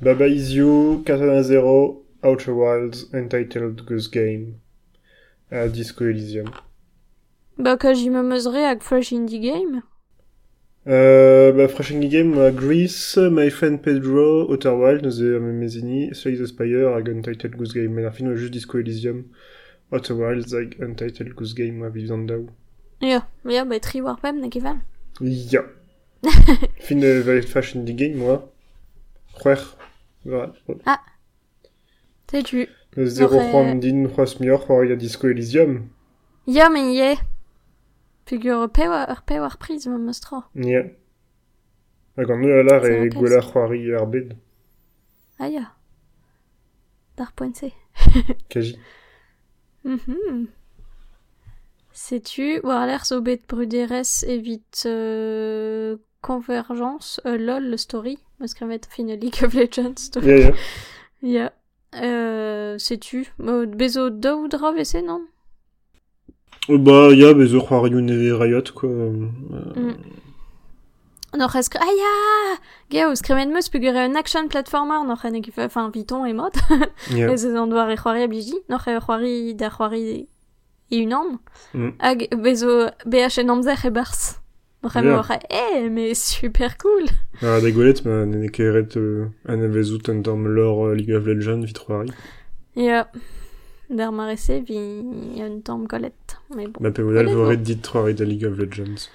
Baba Is You, Katana Zero, Outer Wilds, Entitled Goose Game. À Disco Elysium. Ba ka ji me meusre hag Fresh Indie Game. Euh, bah, Fresh Indie Game, euh, Grease, My Friend Pedro, Outer Wild, nous avons Mezzini, Slay the Spire, hag Untitled Goose Game. Mais la fin, juste Disco Elysium, Outer Wilds, Untitled Goose Game, à vivre dans Ya, ya, ba tri war pem ne keval. Ja. fin de Fashion Indie Game, moi. C'hwer. Voilà. Sais-tu. Zero J'aurais- Juan Din, Juas Mior, c'hwer ya Disco Elysium. Ya, men ye. Pugur pe war, ur pe war priz me meus tro. Ja. Hag an eus alar e gwella c'hoari ar bed. Ah ya. Dar pointe. Kaji. Mhm. War l'air bet euh, convergence, euh, lol, le story, me skrevet fin League of Legends. Ja, ja. Ya. Euh, sais-tu, euh, bezo daou dra vese, non? Oh, bah, ya, bez ur c'hoari un e Riot, quoi. Euh, Mm. Noch es ah ya! Geo, skrevet meus pugur un action platformer, noch en ekif, enfin, viton et mod. Ja. Ez eus an doar e c'hoari a biji, noch c'hoari da c'hoari et une an. Mm. Hag bezo BHN amzer e bars. Vraiment, eh, mais super cool. Ah, da gwelet, ma nene keret euh, an avezout an tamm lore euh, League of Legends vitroari. Ja. Der marese vi tamm kolet. Mais bon. Ma pe vodal Gwelet, voret dit troari da League of Legends.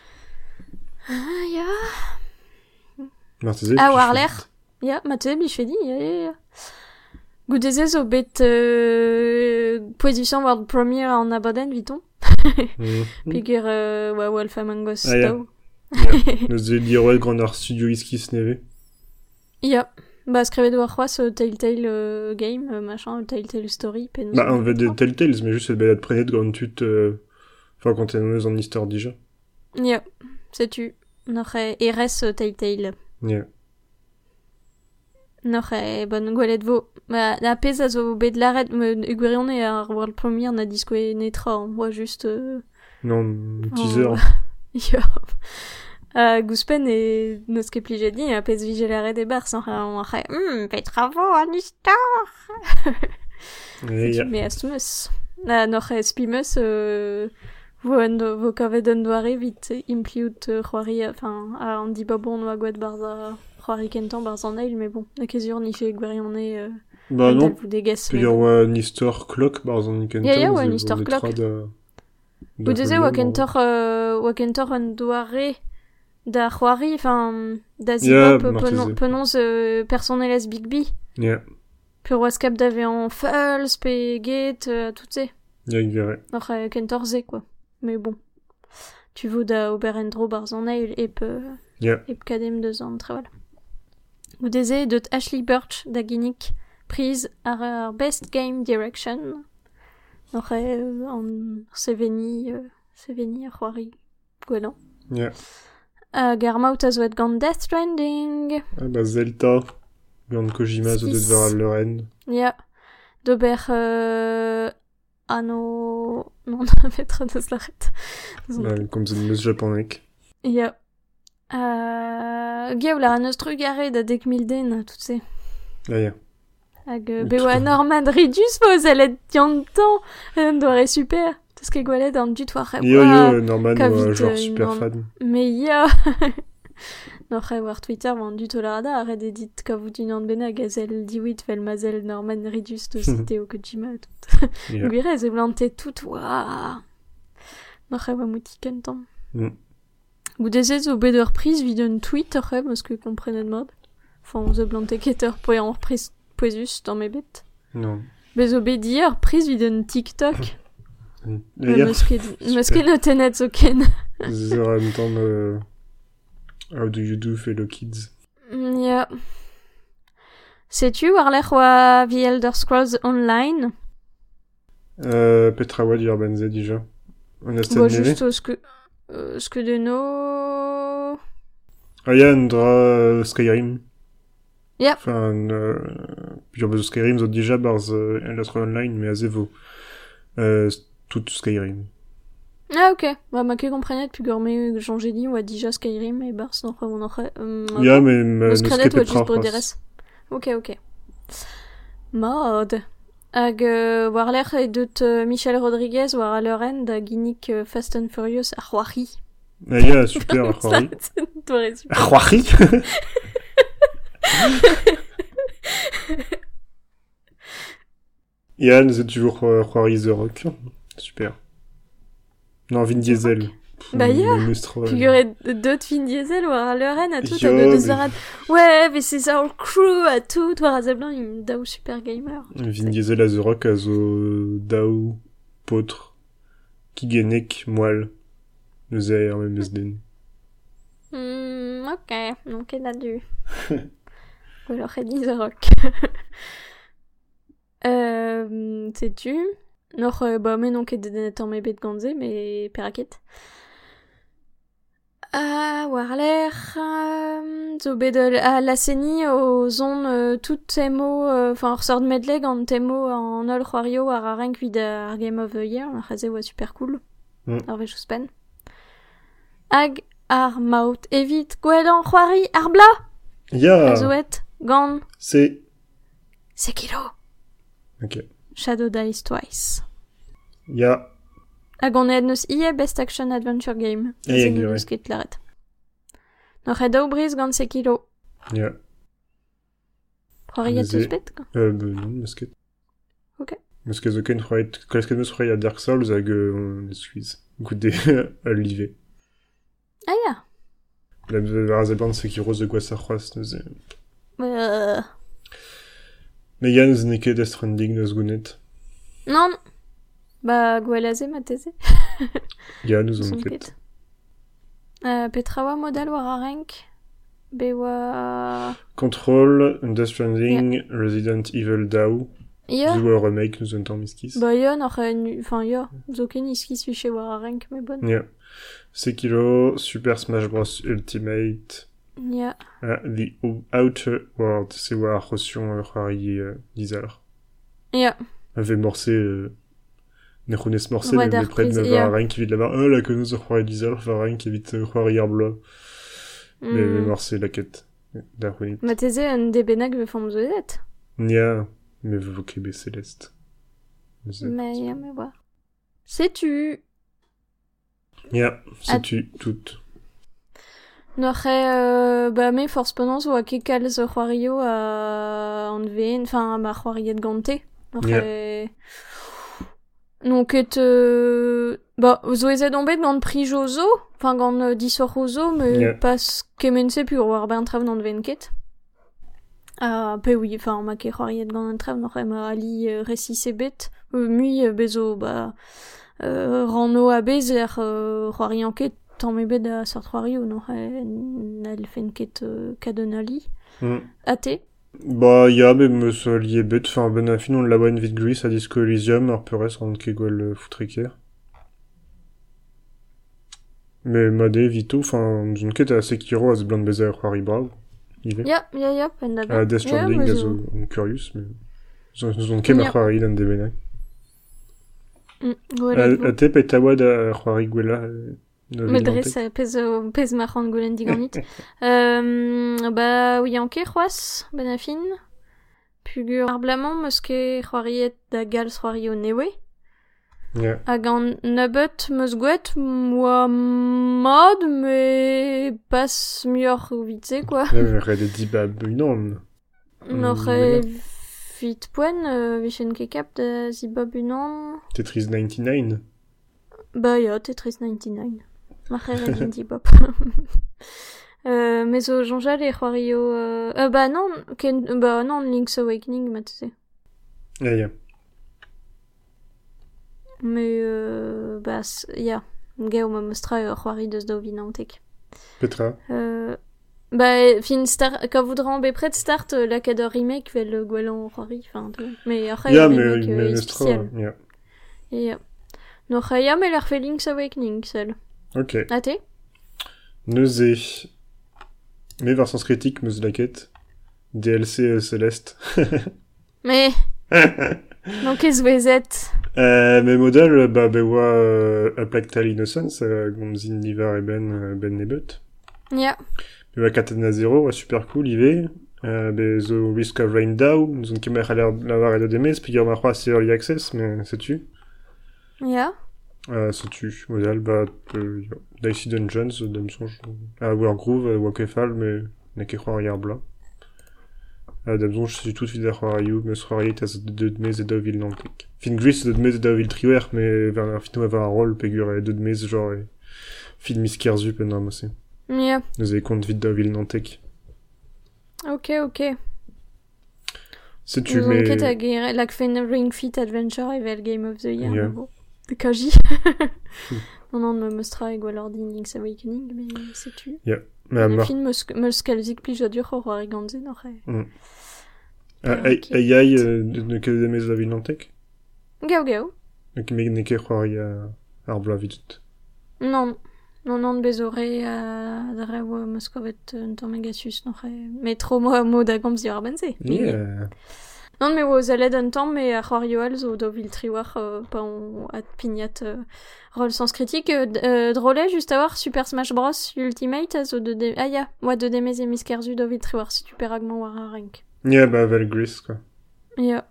Ah, ja. Marteze, Ah, war l'air. Ja, ma te bichedi, ja, ja, ja. Goudeze zo bet euh, position world premier en abaden, viton. Mm. Pigur euh, wa Wolf Among Us Ah, ja. tau. Neuze diroet gant ar studio iskis neve. Ja. Ba, skrevet war c'hoaz euh, Telltale euh, Game, euh, machin, Telltale Story, pen... Bah, an vet de Telltales, mais juste cette belad prenet gant tut... Euh... Enfin, quand t'es neuz an histoire dija. Ja, setu. Noch e RS euh, Telltale. Yeah. Noch e bon gwelet vo. Ba, na pez a zo bet laret, me ugwerion e ar world premier na disko e netra, on voit juste... Euh... Non, teaser. Oh. Uh, Gouspen e neus ket plije di, a pez vigelaret e bar, san on re, hmm, petra vo an istor. Me as meus. Na, noch e spimeus, euh, vo, an do, vo kavet an doare vit impliout euh, c'hoari, enfin, a an di babon oa barza c'hoari kentan barza an eil, mais bon, na kezur ni fe gwerion e, euh, Bah non, vous dégès. Pe yor oa an istor klok bar zan ikentan. Ya, ya, oa an ze istor vo klok. netra Da, Ou deze oa kentor, euh, oa kentor an doare da c'hoari, enfin, da zibop penon, penonz euh, personelez Big B. Ya, Pur oa skap d'ave en Fulls, pe Gate, euh, tout se. ya gare. Noch euh, kentor ze, quoi. Mais bon. Tu veux da Oberendro barzan eil e pe... Ya. E pe kadem deus an tre, voilà. Ou deze de Ashley Birch da ginnik prise ar, ar Best Game Direction. Euh, an seveni, euh, seveni ar c'hoari gwelan. Ya. Uh, Garmout a zo et gant Death Stranding. Ah bah Zelta. Gant Kojima zo deud Six. war al leuren. Ja. D'ober euh, anno... Non, petra deus lachet. Bah, kom zet meus japonek. Ja. Uh, Geo la an eus trugare da dek mil den, tout se. Ah ya. Hag euh, Le bewa truc. Norman Ridus fo zelet diantan. An doare super. Teus ket gwelet an dut war Yo yo, Norman ka oa vit, genre euh, super non. fan. Me ya. Noch e war Twitter war an dut o larada a red edit ka vout un an bena gazel diwit fel mazel Norman Ridus de cité o Kojima tout. Ya. Gwire ze blante tout wa. Noch e oa moutik an tamm. Mm. Ou deze zo bet ur priz vid un tweet ur c'heb, eus ket komprenet mod. Enfin, zo blante ket ur poe an priz poezus dans me bet. Non. Be zo bet dir priz vid un TikTok. Mm. Meus ket notenet zo ken. Zer an tamm... euh, How do you do, fellow kids? Mm, Ja. Setu war l'er oa The Elder Scrolls Online? Euh, Petra oa di ur benze dija. An astet Bo neve. just eus ket... Euh, eus ket de no... Ah ya, an dra euh, Skyrim. Ya. Enfin, euh, pur bezo Skyrim zo dija barz euh, Elder Scrolls Online, mais a zevo. Euh, tout Skyrim. Ah ok, ba ma ket komprenet pu gorme Jean Gély oa dija Skyrim e bars oa n'oc'h... Um, Ya, mais euh, Eus neus kredet ket oa petra. just broderez. Ok, ok. Mod. Hag euh, war l'er e deut euh, Michel Rodriguez war da ginnik euh, Fast and Furious ar c'hoari. Ah ya, super, ar c'hoari. Doare super. Ar c'hoari Ya, nous êtes toujours euh, The Rock. Super. Non, Vin Diesel. Bah, euh, Figuret deut fin diesel a leuren a tout Yo, deut mais- arat. Ouais, mais c'est ça our crew a tout war a zeblan im daou super gamer. Vin Diesel a The Rock zo daou, potre, kigenek, a ar memes den. Hmm, ok, donc ket a du. Ou alors e dis rock. euh, sais-tu? Noch, euh, bah, mais non ket denet an me bet ganze, mais peraket. Ah, war l'air... Euh, zo euh, a la seni o zon euh, tout temo, euh, enfin, ur sort medleg an temo an ol c'hoario war a renk vid ar Game of the Year, ar c'haze oa super cool. Mm. Ar vech ouspen. Hag ar maout evit gwelan c'hoari ar bla Ya, a zoet gant c'est... Sekiro. Ok. Shadow Dies Twice. Ya, Hag on ead neus ie Best Action Adventure Game. Ah, ya, Zen gure. eus ket laret. Noc'h e daou briz gant se kilo. Ya. C'hoariet Neuze. eus bet, quoi. Euh, bah, non, meus ket. Ok. Meus ket zo ken c'hoaret, kolez ket meus c'hoaret a Dark Souls hag euh, on skuiz. Goude al live. Ah ya. La var a band Sekiro de gwaz ar c'hoaz neuze. Euh... Me yann eus neket da stranding neus gounet. Non. Ba gwelaze ma teze. Ya nous on ket. Euh, petra oa modal war a renk Be wa... Control, Death Stranding, yeah. Resident Evil Dao. Ya. Yeah. Zo remake nous on tant miskis. Ba ya, n'ar Enfin ya, zo ken iskis fiche war a renk, me bon. Ya. Yeah. Sekiro, Super Smash Bros. Ultimate... Ya. ah, The Outer World, se war ur c'hoari euh, morse, euh, ne c'hounez morse, Ouais, mais d'ar pred priz, me ya. var renk evit lavar, ah, la que nous ur c'hoari dizalr, var renk evit ur c'hoari ar bloaz. Mais me Mm. morse la c'hounit. Ma teze un debenag ve fom zeuzet. Nia, me vo kebe Celeste. Ze- Mais ya, me war. Sais-tu? Ah. sais-tu tout. N'oc'h e, ba me force penance oa ket kalz c'hoario a an ven, enfin, ma c'hoariet gante. N'oc'h e... Non ket... Euh... Ba, zo ezet on bet gant prijo zo, enfin gant euh, disor o zo, me Yeah. pas kemense pur war ben trav d'an ven ket. Ah, pe oui, enfin, ma ket c'hoariet gant an trav, n'oc'h e ma ali euh, resi se bet, euh, mui euh, bezo, ba... Euh, rano a bez er euh, c'hoarian ket tamm e bet a sort c'hoario, n'oc'h e nal fen ket euh, kadonali. Mm. Ate Bah, ya, mais me so lié bet, enfin, ben a fin on la boine vite gris à Disco Elysium, ar peurez an ket gwell euh, foutriker. Mais made vito, enfin, zon ket a Sekiro a ze blant beze ar c'hoari brav. Ive. Ya, ya, ya, pen da A Death Stranding mais a zo- on curious, mais... Zon, zon ket Ya. ar c'hoari d'an debenag. Mm, gwelet A, a te pet a oad ar c'hoari gwella... euh, no Me vilantek. dres pez, pez ma c'hant goulen diganit. euh, ba, oui, anke c'hoaz, ben a fin. Pugur ar blamant meus ket c'hoariet da gal c'hoario newe. Ya. Hag an meus moa mod, me pas mioc'h o vitze, quoi. Ya, mais red e dibab unan. N'oc'h e vit poen, euh, vichen ket kap da unan. Tetris 99. Bah ya, Tetris 99. Ma frère est dit Bob. euh, mais au jonjal et Wario... Euh... euh, bah non, ken... bah non, Link's Awakening, ma tu sais. Ya, ya. Mais euh, bah, s- ya. Gao ma mostra euh, Wari deus da vinantek. Petra. Euh, bah, fin start, quand voudra en près de start, euh, la cadre remake, vel le gwelan Wari, enfin. Mais après, Ya, le mais remake euh, mais spécial. ya. Et ya. Non, ya, mais fait Link's Awakening, seul. Ok. Ate? Neuze. Mais vers sens critique, meus laket. DLC euh, Céleste. Mais... non, qu'est-ce que vous êtes? euh, mais modèle, bah, bewa euh, A Plague Tale Innocence, euh, Nivar et Ben, euh, Ben Nebut. Ya. Bewa Katana Zero, ouais, super cool, IV. Euh, be zo Risk of Rain Dow, nous on kemer l'avoir et de demes, puis ma croix c'est Early Access, mais c'est tu. Ya. Euh, c'est tu, modèle, bah, euh, Dicey Dungeons, euh, dame songe, à Wargroove, à Wakefal, mais, n'a qu'à croire hier blanc. Euh, dame songe, c'est tout fidèle à Ryu, mais ce Ryu, t'as deux de mes et deux villes nantek. Fin gris, c'est deux de mes et villes triwer, mais vers un fin, avoir un rôle, pégur, et deux de mes, genre, et, fin miskerzu, moi, c'est. Ya. Nous avez compte vite deux villes nantek. Ok, ok. C'est tu, mais, e lag fen Ring Fit Adventure evel Game of the Year. Yeah. kaji. non, non, mostra Link's Awakening, mais c'est tu. mais à Le film dur e. Ah, Ah, ok. Ai, ai, ne que des mes deux villes nantek. Gao gao. Donc, mais n'est qu'à croire, il y a, arbla vite. Non. Non, non, bezore a dre oa meus kovet un tamm megasus n'oc'h e. Mais tro mo mo da gomz benze. Yeah. Non, mais oa zaled un tamm, mais ar c'hoar yoal zo do vil triwar euh, pa on at pignat euh, rôle sens critique. Euh, euh, drôle, juste à voir Super Smash Bros Ultimate a zo de de... Ah ya, oa de demez e miskerzu do vil triwar si tu peragman war a rank. Yeah, bah, vel gris, quoi. Ya.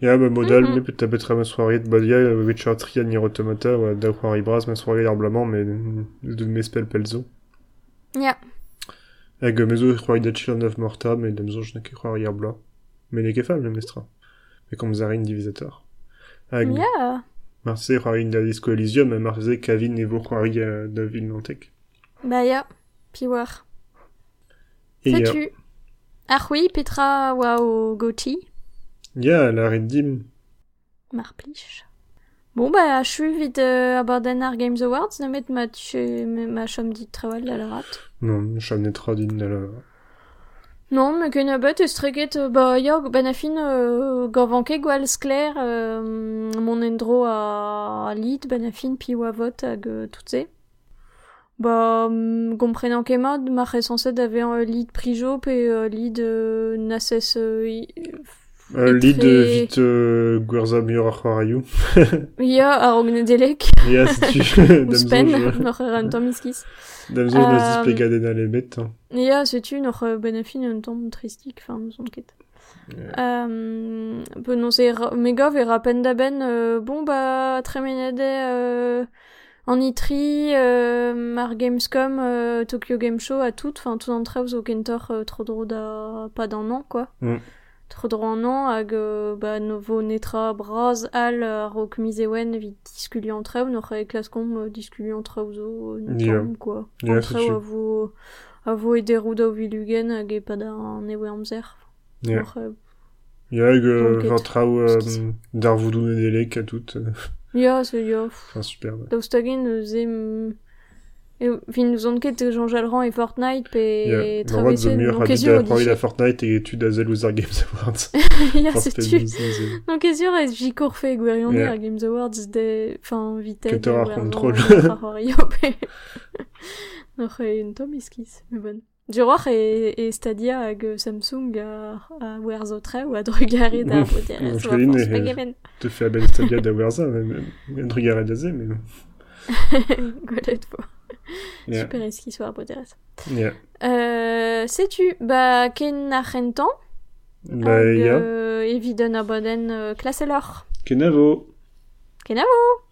Ja, bah, modal, mais peut-être betra ma soirée de badia, Witcher 3 Nier Automata, ouais, da c'hoari bras ma soirée arblamment, mais de mes spell pelzo. Ya. Hag euh, mezo c'hoari da Children of Morta, mais demzo je n'ai que c'hoari arbla. Mais n'est que femme, le mestra. Mais comme zarin divisator. Hag, Ya. Marseille c'hoari da Disco Elysium, Marseille Kavin et vo c'hoari da Ville Nantek. Bah ya. Pi war. Et ya, Sais-tu Ah oui, Petra Wao Goti. ya, la Redim. Marplich. Bon bah, je suis vite euh, abordan ar Games Awards, na met ma ma chom dit trawal la rat. Non, chamnet tradin da la... Non, mais ken abet eus treget, euh, bah ya, ben a fin euh, gavanke gwal skler, euh, mon endro a, lid, ben pi oa vot hag euh, tout. Bah, mm, gomprenan kemad, ma recenset avait un lead prijo, pe euh, lead euh, Et lead très- euh, vite euh, Gwerza Mior Achwarayu. ya a rognedelek, Ya, si tu... ou Damzo, spen, je... noc'h ur an tamm iskis. Damzo, je me Euh, dis pegaden à les mettre. hein. Ya, setu, noc'h euh, ben a fin un tamm tristik, enfin, nous on ket. Yeah. Euh, peu non c'est ra- mega vers à peine d'aben euh, bon bah très ménade euh, en itri euh, mar Gamescom euh, Tokyo Game Show à toutes enfin tout d'entre eux au Kentor euh, trop drôle pas d'un an quoi Mm. tro-dro-an-an hag ba, no vo netra braz al ar o kemizewen evit diskuliant traoù, n'oc'h e klaskom diskuliant traoù zo euh, yeah. quoi. Yeah, traoù a vo, a vo e derou daou vilugen hag e pad an ewe amzer. Yeah. N'oc'h Ya hag var traoù d'ar voudoun e delek a tout. Ya, se ya. Enfin, super. Daou stagin, zem... E, fin nous on ket Jean Jalran et Fortnite pe de Mur non a question da c'hoari la Fortnite et tu da zel ouzar Games Awards. Ya c'est tu. news. Non est j'y cours fait gwerion Ja. ar Games Awards de enfin vite Que t'auras contrôle. Non une tom iskis mais bon. Roi et, et Stadia hag Samsung a, a werzo tre ou a drugare da force né, pegemen. Te fais à Ben Stadia da Werza, mais regard à dazé, mais. Golet po. Yeah. Super eski soit poteres. Yeah. Euh, sais-tu, bah, ken a rentan, Bah, ya. euh, eviden a boden euh, klasselor. Kenavo. Kenavo